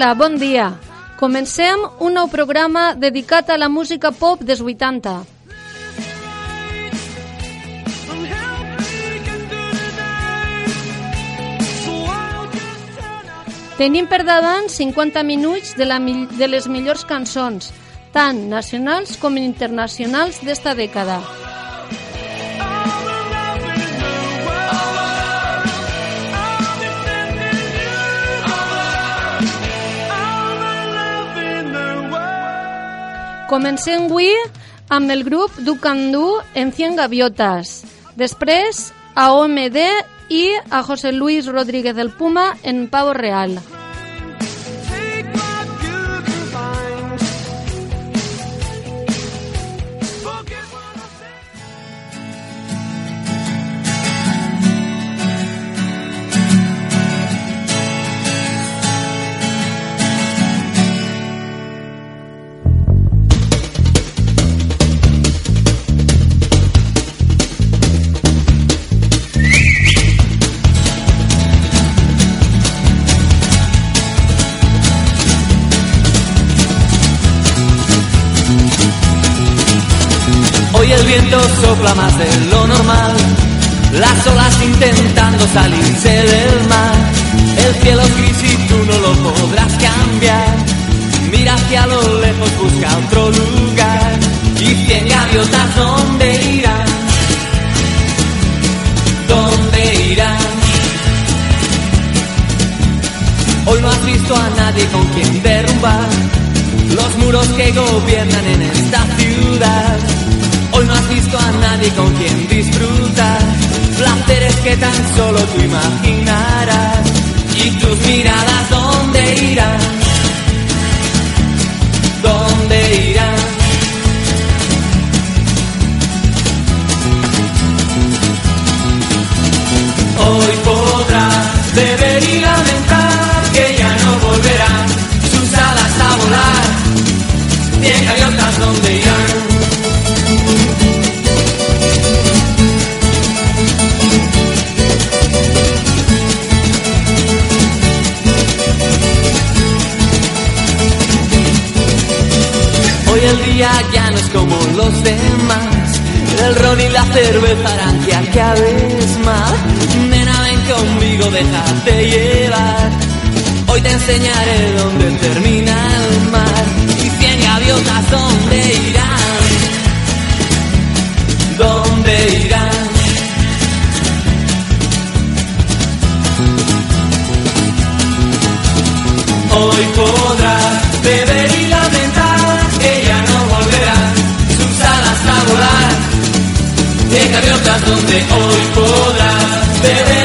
Hola, bon dia. Comencem un nou programa dedicat a la música pop dels 80. Tenim per davant 50 minuts de, la, de les millors cançons, tant nacionals com internacionals d'esta dècada. Comencem avui amb el grup Ducandú en 100 gaviotes. Després a OMD i a José Luis Rodríguez del Puma en Pavo Real. Viento sopla más de lo normal, las olas intentando salirse del mar, el cielo gris y tú no lo podrás cambiar, mira hacia lo lejos, busca otro lugar, y cien gaviotas ¿dónde irán? ¿Dónde irán? Hoy no has visto a nadie con quien derrumbar los muros que gobiernan en esta ciudad. A nadie con quien disfrutar placeres que tan solo tú imaginarás. Y tus miradas, ¿dónde irán? ¿Dónde irán? Hoy podrás los demás. El ron y la cerveza harán que acabes más. Nena, ven conmigo, déjate llevar. Hoy te enseñaré dónde termina el mar. Y cien gaviotas, ¿dónde irán? ¿Dónde irán? Hoy podrás donde hoy podrás beber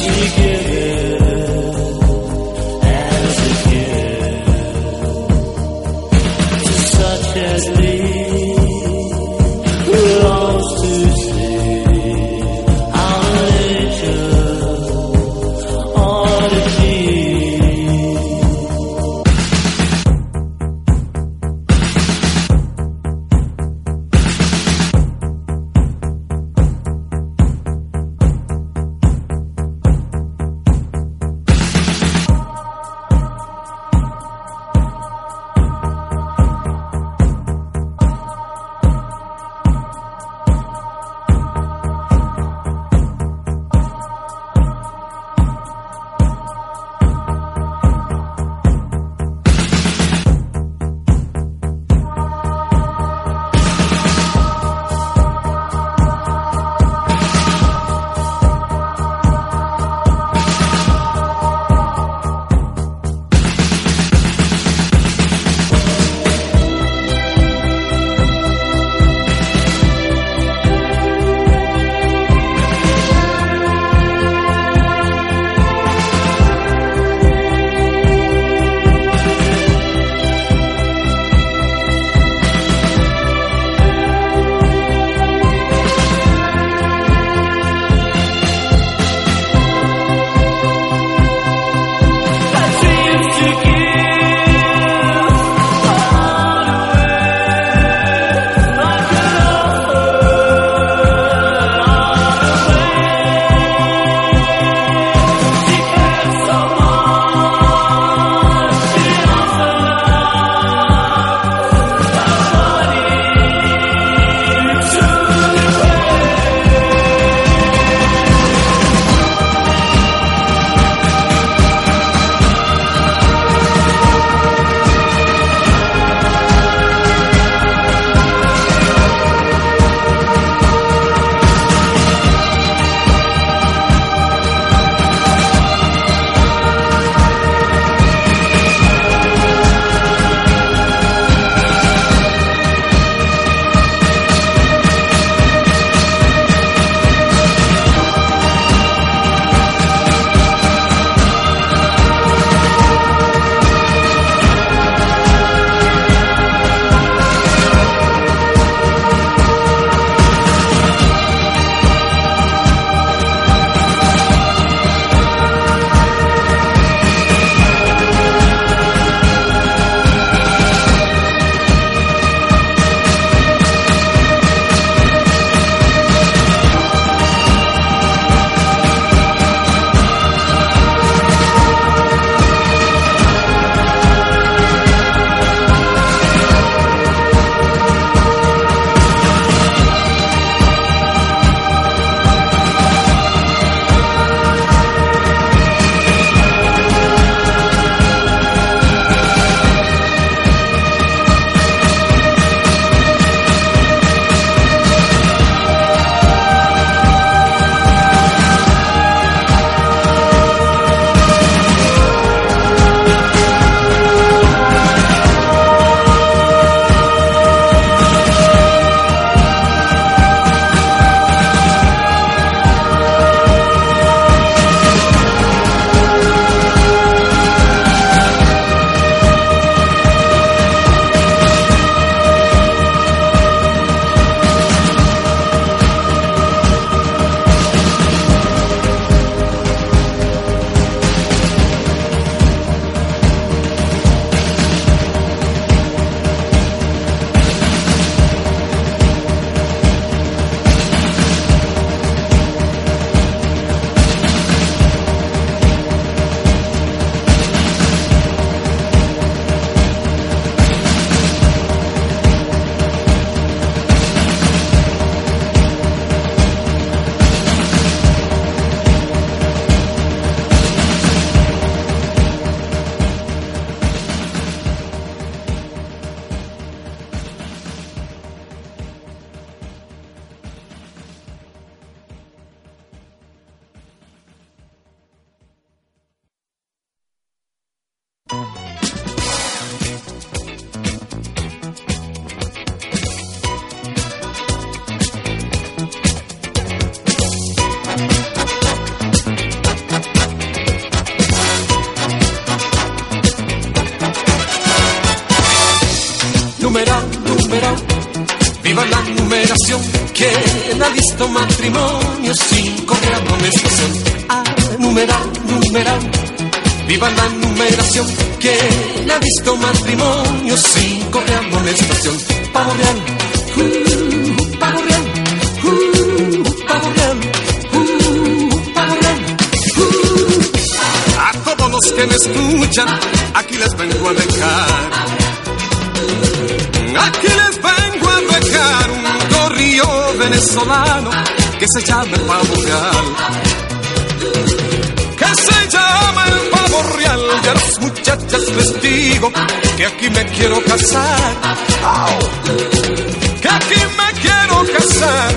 She Viva la numeración, ¿quién ha visto matrimonio sin correr amonestación? Numeral, numeral. Viva la numeración, ¿quién ha visto matrimonio sin correr amonestación? Pavo real, uh, pavo real, uh, pavo real, uh, pavo real. Uh. A todos los que me escuchan, aquí les vengo a dejar. Aquí les vengo dejar un corrillo venezolano que se llama el pavo real. Que se llama el pavo real. Y a las muchachas les digo que aquí me quiero casar. Que aquí me quiero casar.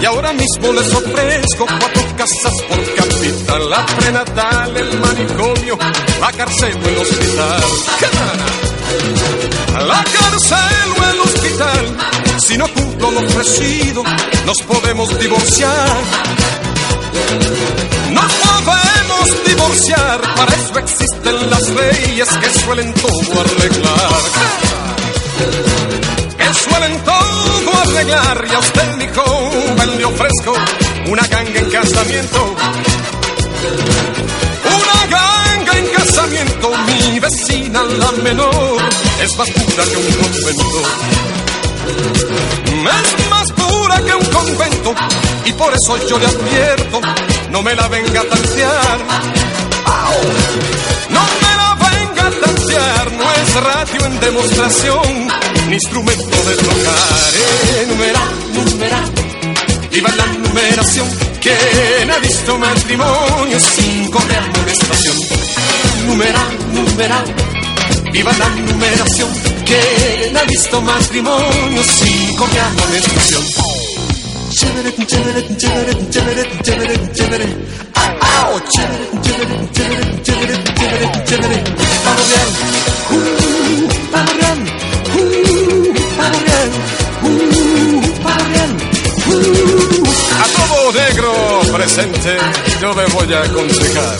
Y ahora mismo les ofrezco cuatro casas por capital. La prenatal, el manicomio, la cárcel o el hospital. ¡Qué La cárcel o el hospital. Si no cumplo lo ofrecido, nos podemos divorciar. Nos podemos divorciar, para eso existen las leyes que suelen todo arreglar. Que suelen todo arreglar. Y a usted, mi joven, le ofrezco una ganga en casamiento. Mi vecina la menor es más pura que un convento. Es más pura que un convento y por eso yo le advierto, no me la venga a tantear. No me la venga a tantear, no es radio en demostración, ni instrumento de tocar. Enumerar, numerar, viva la numeración, quien ha visto matrimonio sin correr amonestación. Numerar, numerar, viva la numeración, quien ha visto matrimonio sin correr amonestación. Chévere, chévere, chévere, chévere, chévere, chévere. ¡Au! Chévere, chévere, chévere, chévere, chévere, chévere. Pavo real, uh, pavo real, uh, pavo real, uh, pavo real, uh. A todo negro presente yo le voy a aconsejar.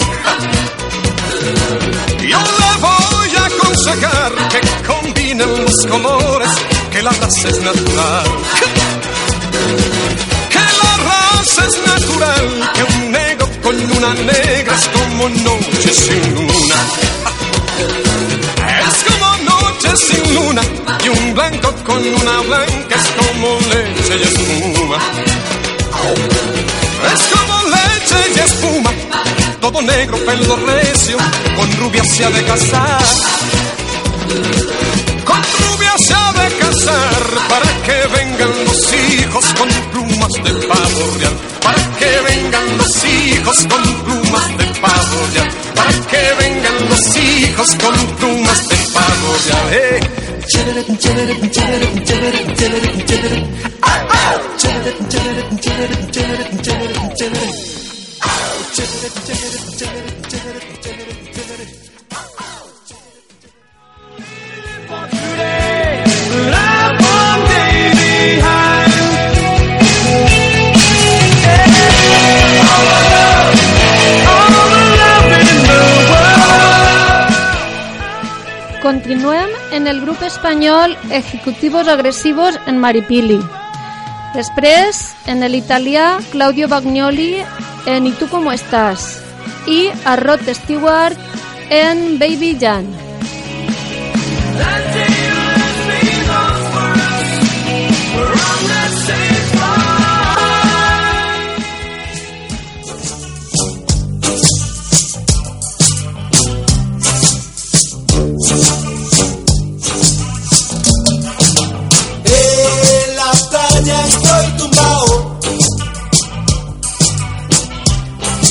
Yo le voy a aconsejar que combinen los colores, que la raza es natural. Que la raza es natural, que un negro con una negra es como noche sin luna. Es como noche sin luna, y un blanco con una blanca es como leche y espuma. Es como leche y espuma, todo negro, pelo recio, con rubia se ha de casar. Con rubia se ha de casar, para que vengan los hijos con plumas de pavo real. Para que vengan los hijos con plumas de pavo real. Para que vengan los hijos con plumas de pavo real. Eh. Oh! Continuem en el grup espanyol Ejecutivos Agressivos en Maripili. Després, en el italià Claudio Bagnoli en I tu com estàs? I a Rod Stewart en Baby Jan.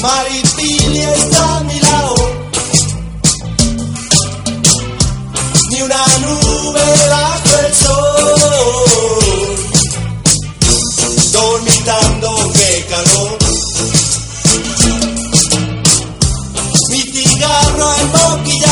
Maripili está a mi lado. Ni una nube bajo el sol. Dormitando, qué calor. Mi cigarro emboquillado. una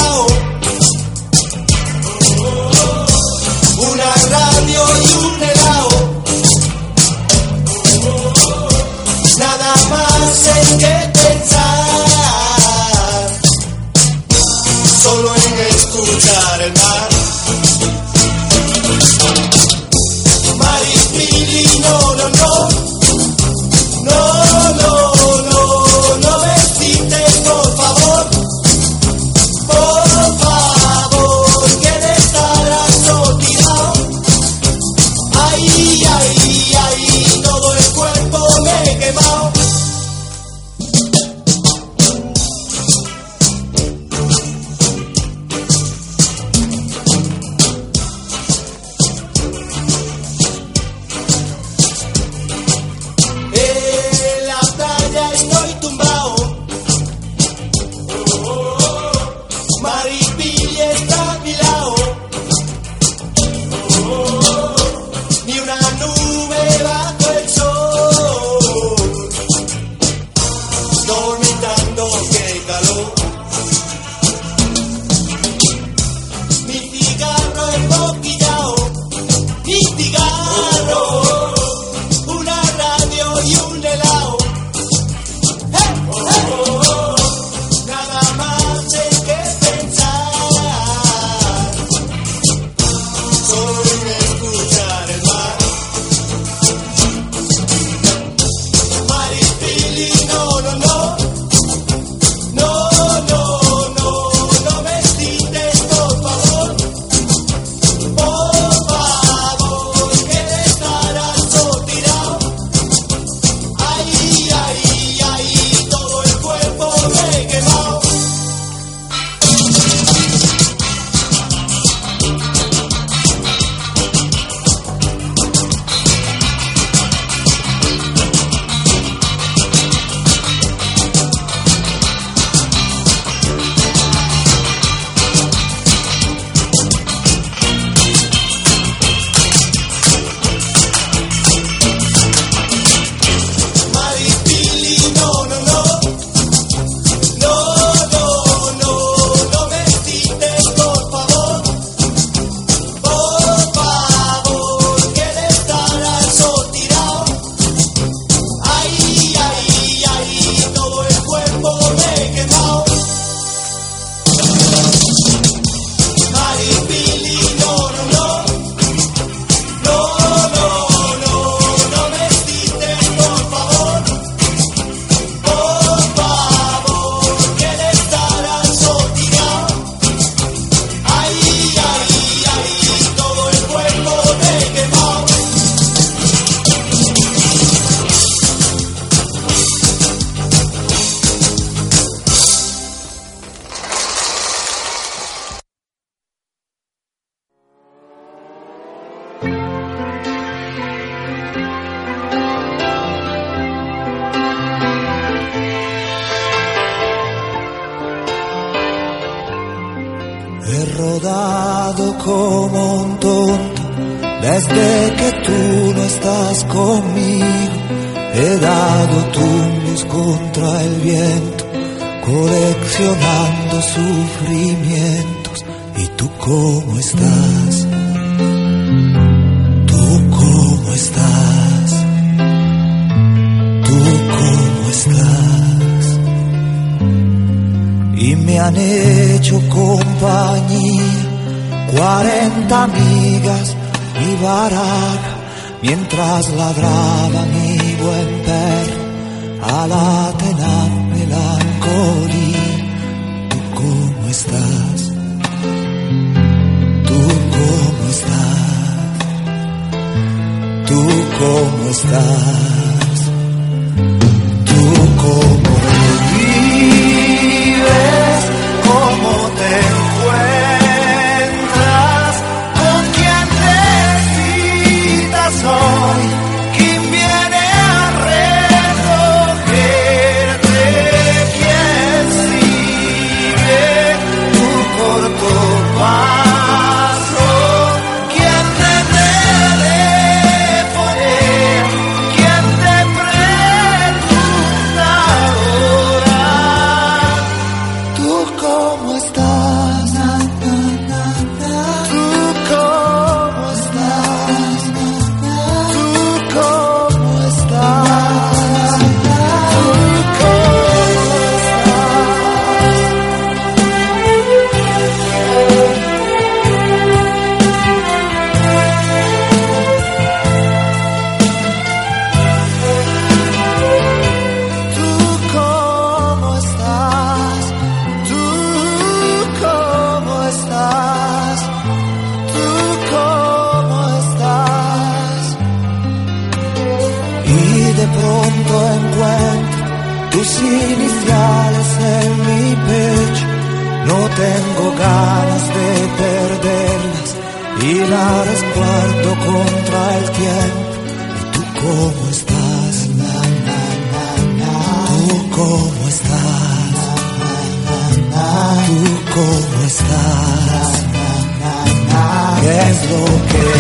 a la tenaz melancolía. ¿Tú cómo estás? ¿Tú cómo estás? ¿Tú cómo estás? es lo que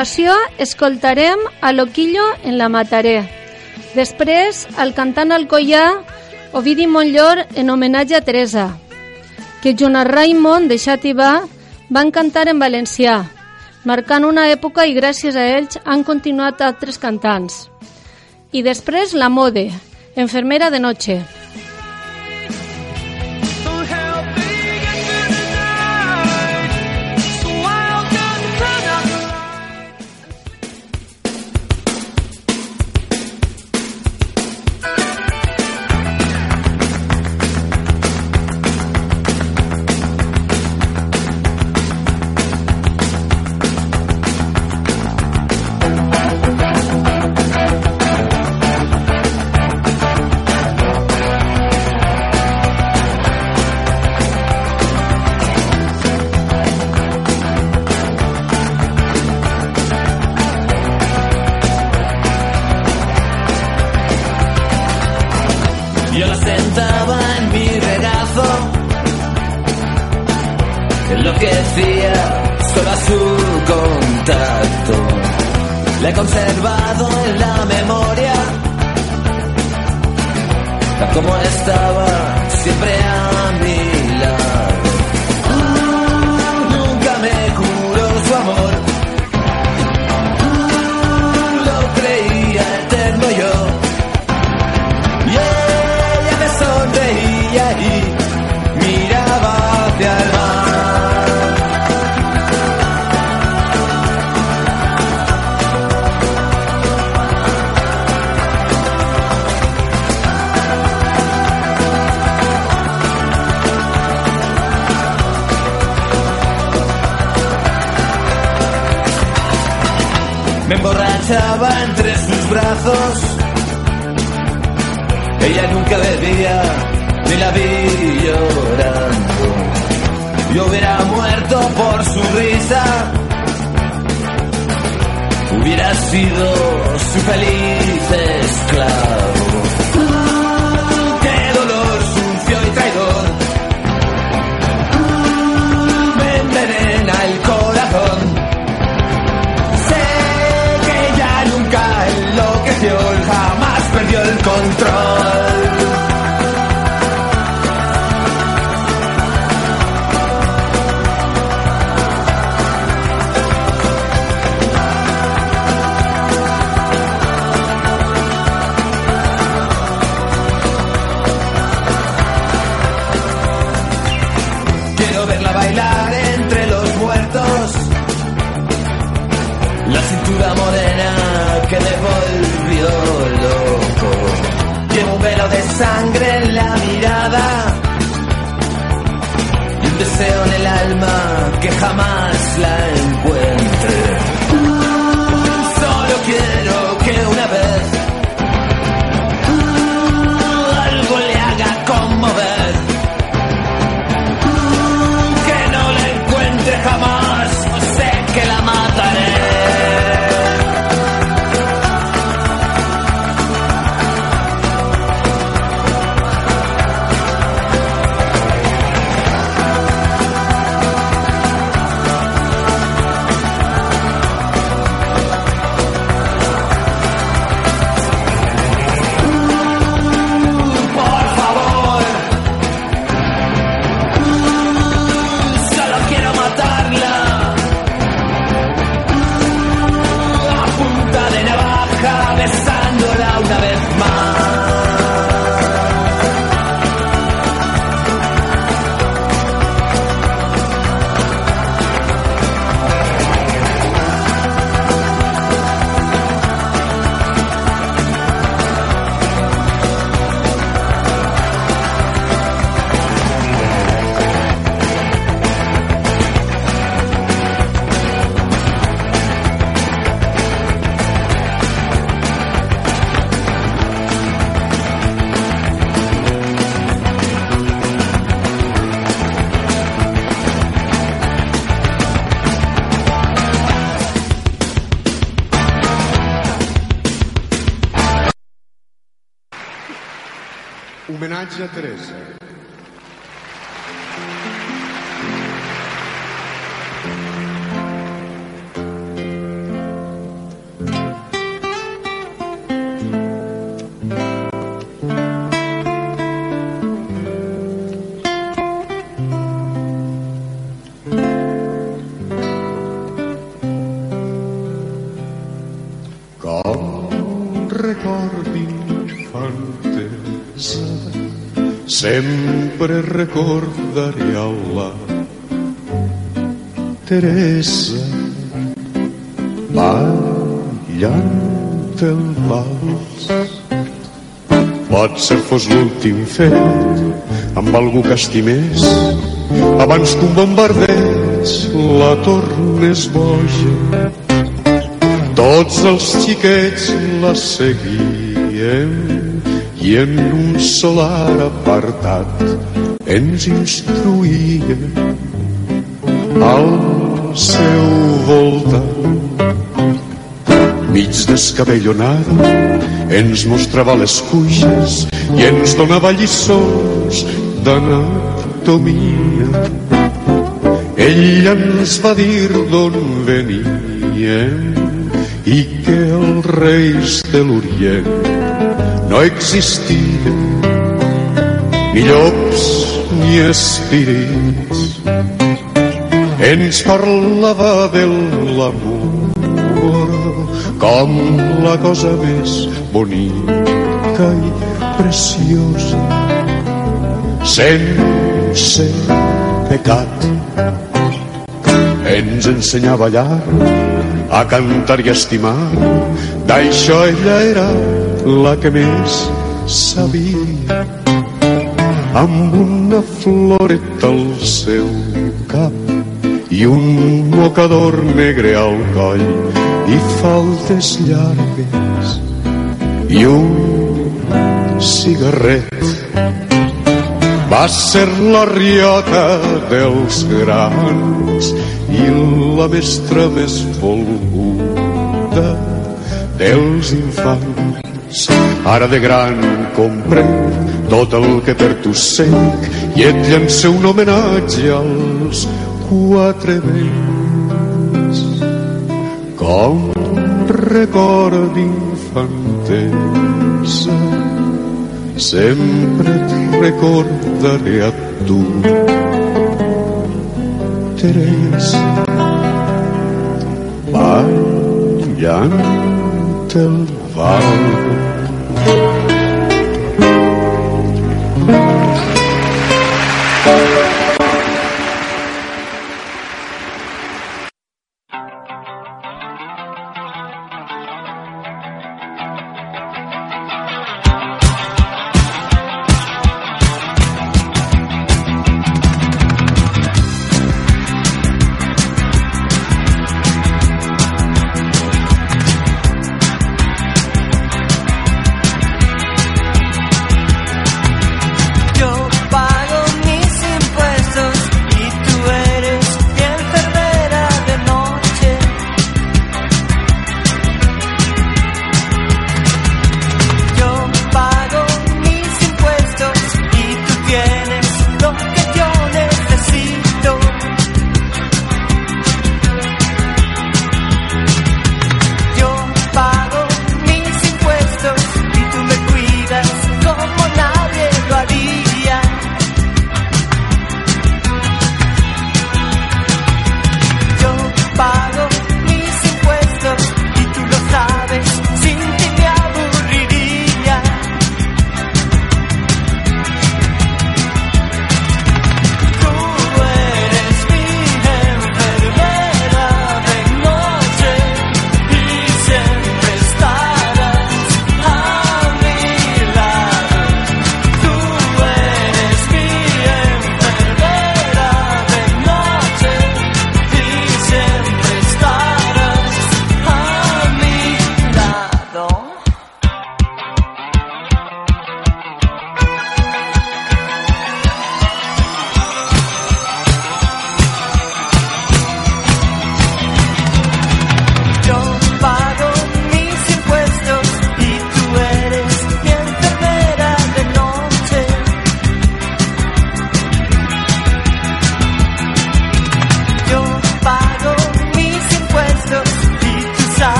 continuació, escoltarem a Loquillo en la Mataré. Després, el cantant alcoià Ovidi Montllor en homenatge a Teresa, que junt a Raimon de Xàtiva van cantar en valencià, marcant una època i gràcies a ells han continuat altres cantants. I després la Mode, enfermera de noche. He conservado en la memoria, tal como estaba siempre Ella nunca bebía, ni la vi llorando. Yo hubiera muerto por su risa. Hubiera sido su feliz esclavo. Jamás perdió el control. Homenatge sempre recordaré a la Teresa ballant el vals Potser fos l'últim fet amb algú que estimés abans que un bombardeig la tornes boja. Tots els xiquets la seguien i en un solar apartat ens instruïen al seu voltant mig descabellonada, ens mostrava les cuixes i ens donava lliçons d'anatomia. Ell ens va dir d'on veníem i que els reis de l'Orient no existien ni llops ni espirits. Ens parlava de l'amor com la cosa més bonica i preciosa sense pecat ens ensenya a ballar a cantar i a estimar d'això ella era la que més sabia amb una floreta al seu cap i un mocador negre al coll i faltes llargues i un cigarret. Va ser la riota dels grans i la mestra més volguda dels infants. Ara de gran comprenc tot el que per tu sent i et llenço un homenatge als quatre vents com record d'infantesa sempre et recordaré a tu Teresa. Ballant el vals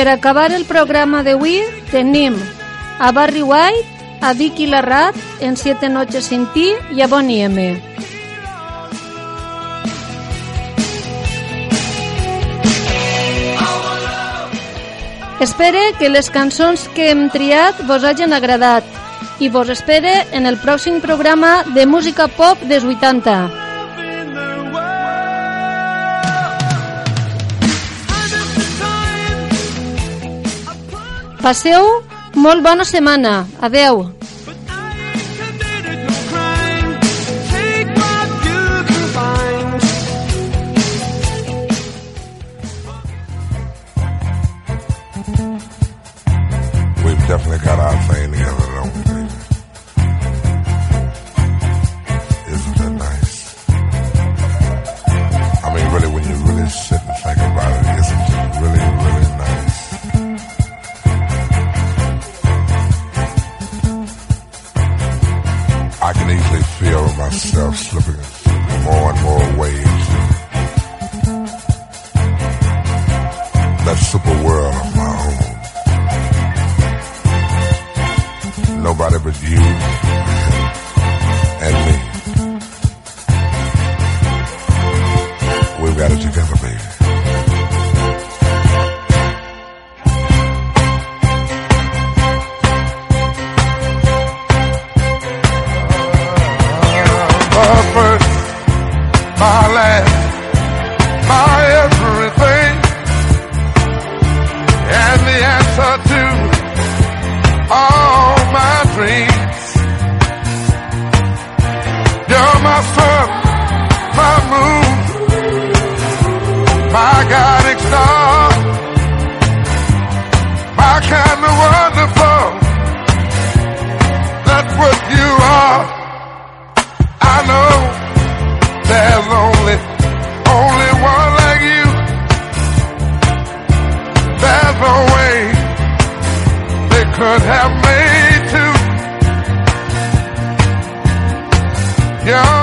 Per acabar el programa d'avui tenim a Barry White, a Vicky Larrat, en Siete noches sin ti i a Bonnie M. Espero que les cançons que hem triat vos hagin agradat i vos espere en el pròxim programa de música pop dels 80. Passeu molt bona setmana. Adeu. My My kind of wonderful. That's what you are. I know there's only, only one like you. There's no way they could have made two. you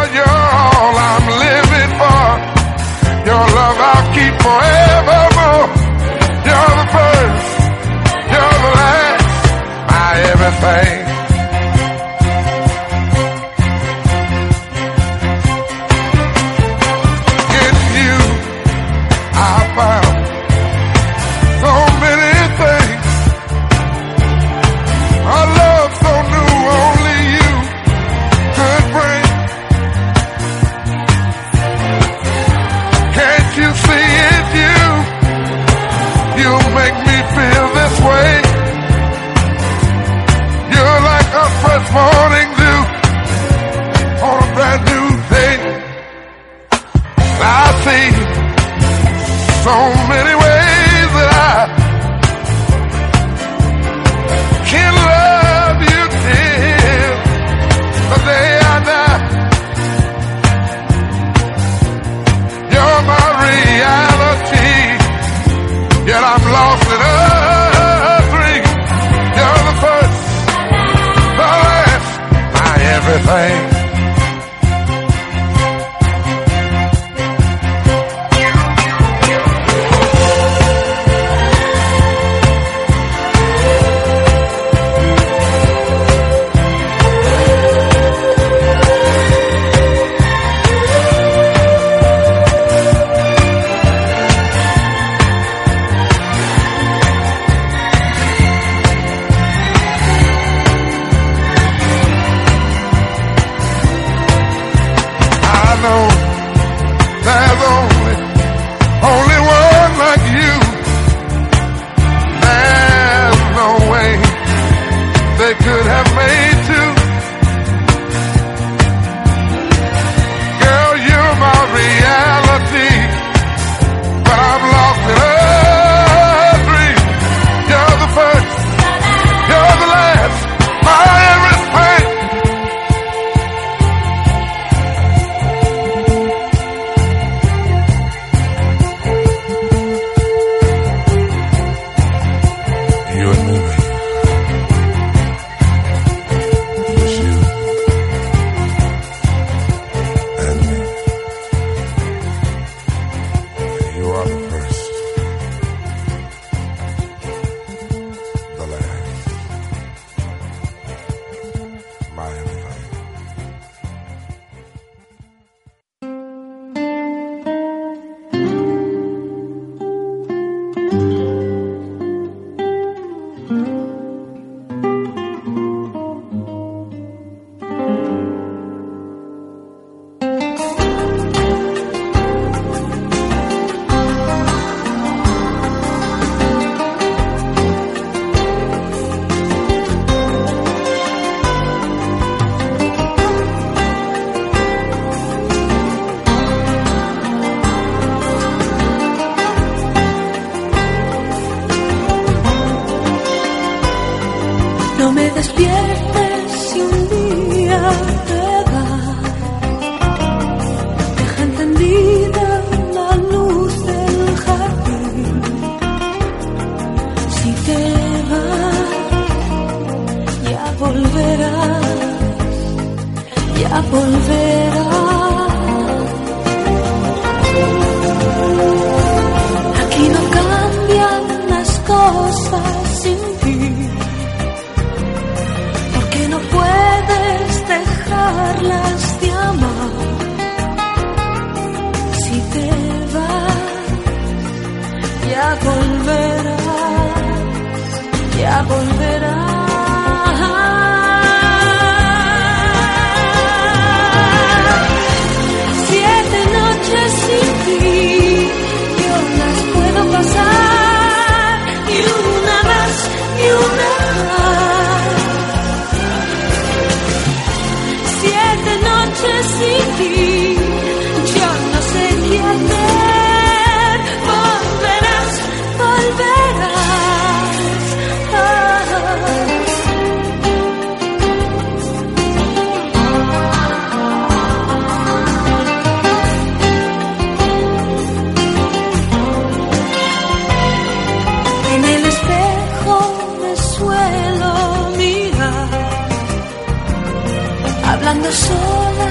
hablando sola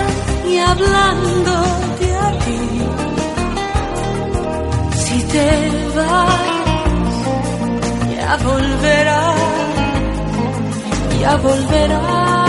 y hablando de a ti. Si te vas, ya volverás, ya volverás.